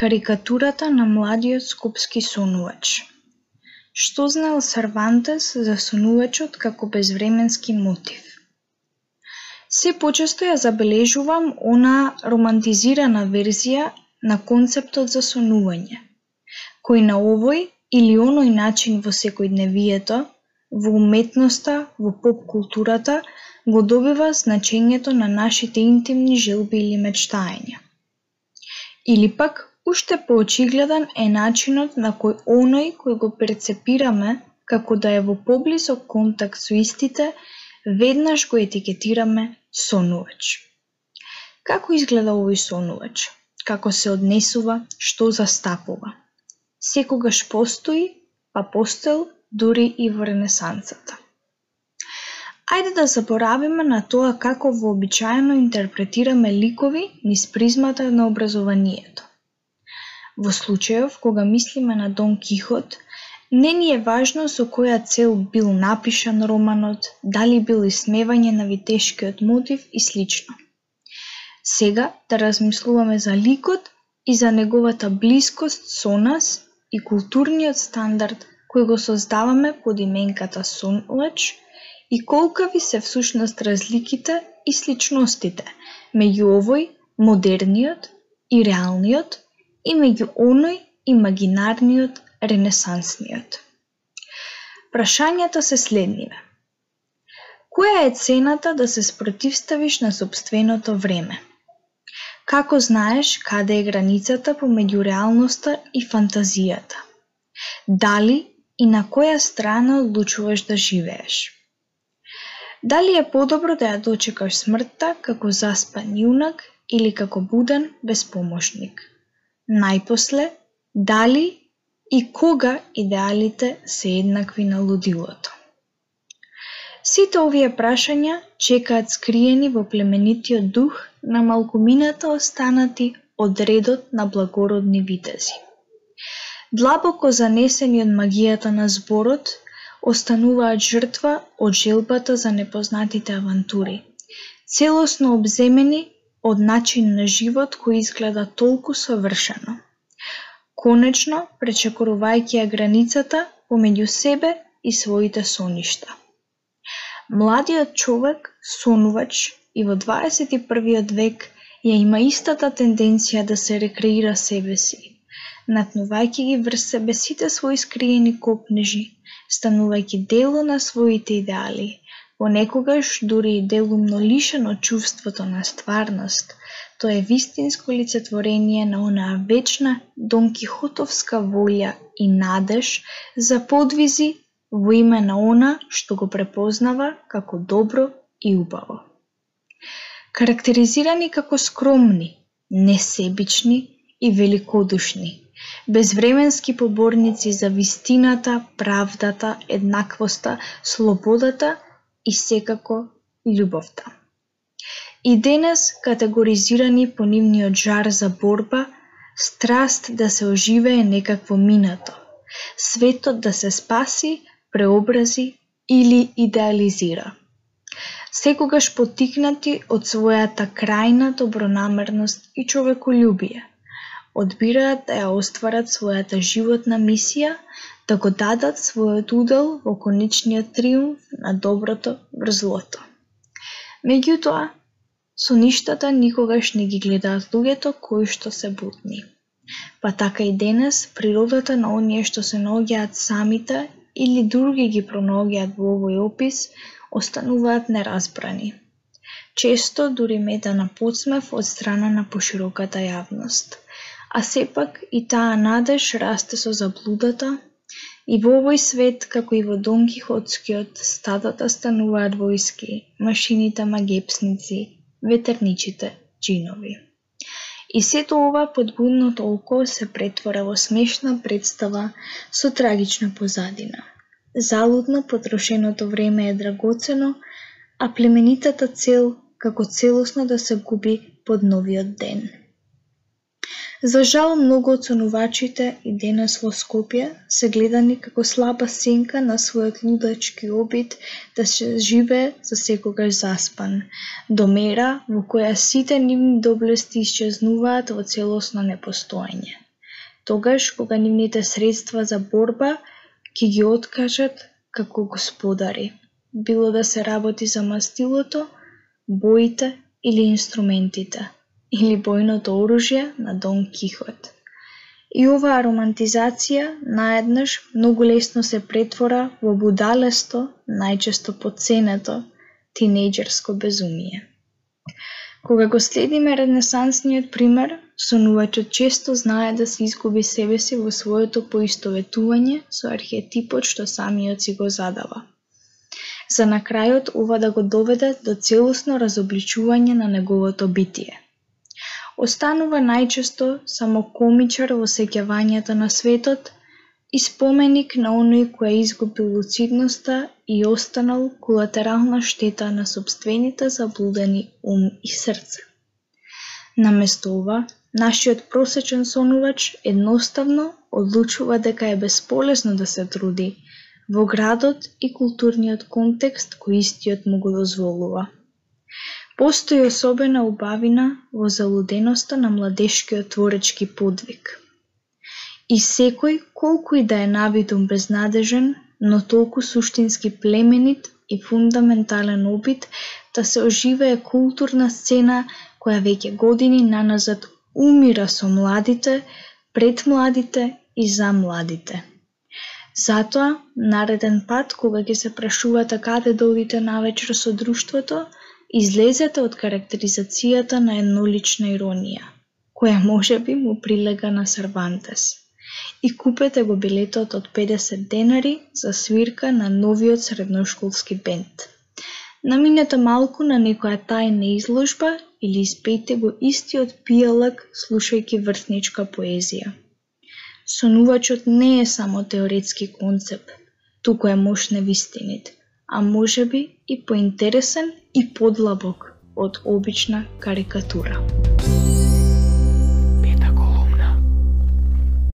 Карикатурата на младиот скопски сонувач Што знаел Сервантес за сонувачот како безвременски мотив? Се почесто ја забележувам она романтизирана верзија на концептот за сонување, кој на овој или оној начин во секојдневието, во уметноста, во поп културата, го добива значењето на нашите интимни желби или мечтаења. Или пак Уште поочигледен е начинот на кој оној кој го перцепираме како да е во поблисок контакт со истите, веднаш го етикетираме сонувач. Како изгледа овој сонувач? Како се однесува? Што застапува? Секогаш постои, па постоел дури и во Ренесансата. Ајде да заборавиме на тоа како вообичаено интерпретираме ликови низ призмата на образованието. Во случајов кога мислиме на Дон Кихот, не ни е важно со која цел бил напишан романот, дали бил исмевање на витешкиот мотив и слично. Сега да размислуваме за ликот и за неговата блискост со нас и културниот стандард кој го создаваме под именката сонлач и колкави се всушност разликите и сличностите меѓу овој модерниот и реалниот и меѓу оној имагинарниот ренесансниот. Прашањата се следниве. Која е цената да се спротивставиш на собственото време? Како знаеш каде е границата помеѓу реалноста и фантазијата? Дали и на која страна одлучуваш да живееш? Дали е подобро да ја дочекаш смртта како заспан јунак или како буден безпомошник? Најпосле, дали и кога идеалите се еднакви на лудилото? Сите овие прашања чекаат скриени во племенитиот дух на малкумината останати од редот на благородни витези. Длабоко занесени од магијата на зборот, остануваат жртва од желбата за непознатите авантури, целосно обземени од начин на живот кој изгледа толку совршено. Конечно, пречекорувајќи ја границата помеѓу себе и своите соништа. Младиот човек, сонувач и во 21. век ја има истата тенденција да се рекреира себе си, натнувајќи ги врз себе сите своји скриени копнежи, станувајќи дело на своите идеали, понекогаш дури и делумно лишено чувството на стварност, тоа е вистинско лицетворение на онаа вечна донкихотовска волја и надеж за подвизи во име на она што го препознава како добро и убаво. Карактеризирани како скромни, несебични и великодушни, безвременски поборници за вистината, правдата, еднаквоста, слободата – и секако љубовта. И денес категоризирани по нивниот жар за борба, страст да се оживее некакво минато, светот да се спаси, преобрази или идеализира. Секогаш потикнати од својата крајна добронамерност и човеколюбие, одбираат да ја остварат својата животна мисија да го дадат својот удел во конечниот триумф на доброто врз злото. Меѓутоа, со ништата никогаш не ги гледаат луѓето кои што се будни. Па така и денес, природата на оние што се наоѓаат самите или други ги пронаоѓаат во овој опис, остануваат неразбрани. Често дури мета на подсмев од страна на пошироката јавност. А сепак и таа надеж расте со заблудата, И во овој свет, како и во Дон Кихотскиот, стадата стануваат војски, машините магепсници, ветерничите джинови. И сето ова подбудно толку око се претвора во смешна представа со трагична позадина. Залудно потрошеното време е драгоцено, а племенитата цел како целосно да се губи под новиот ден. За жал многу од сонувачите и денес во Скопје се гледани како слаба сенка на својот лудачки обид да се живе за секогаш заспан, до мера во која сите нивни доблести исчезнуваат во целосно непостоење. тогаш кога нивните средства за борба ќе ги откажат како господари, било да се работи за мастилото, боите или инструментите, или бојното оружје на Дон Кихот. И оваа романтизација наеднаш многу лесно се претвора во будалесто, најчесто подценето, тинејџерско безумие. Кога го следиме ренесансниот пример, сонувачот често знае да се изгуби себе си во своето поистоветување со архетипот што самиот си го задава. За на крајот ова да го доведе до целосно разобличување на неговото битие – Останува најчесто само комичар во сеќавањата на светот и споменик на оној кој е изгубил луцидноста и останал колатерална штета на собствените заблудени ум и срце. Наместо ова, нашиот просечен сонувач едноставно одлучува дека е бесполезно да се труди во градот и културниот контекст кој истиот му го дозволува. Постои особена убавина во залуденоста на младешкиот творечки подвиг. И секој, колку и да е навидум безнадежен, но толку суштински племенит и фундаментален обид да се оживее културна сцена која веќе години наназад умира со младите, пред младите и за младите. Затоа, нареден пат, кога ќе се прашувате каде да одите навечер со друштвото, Излезете од карактеризацијата на еднолична иронија, која може би му прилега на Сервантес, и купете го билетот од 50 денари за свирка на новиот средношколски бенд. Наминете малку на некоја тајна изложба или испејте го истиот пијалак слушајќи вртничка поезија. Сонувачот не е само теоретски концепт, туку е мош на вистините а може би и поинтересен и подлабок од обична карикатура.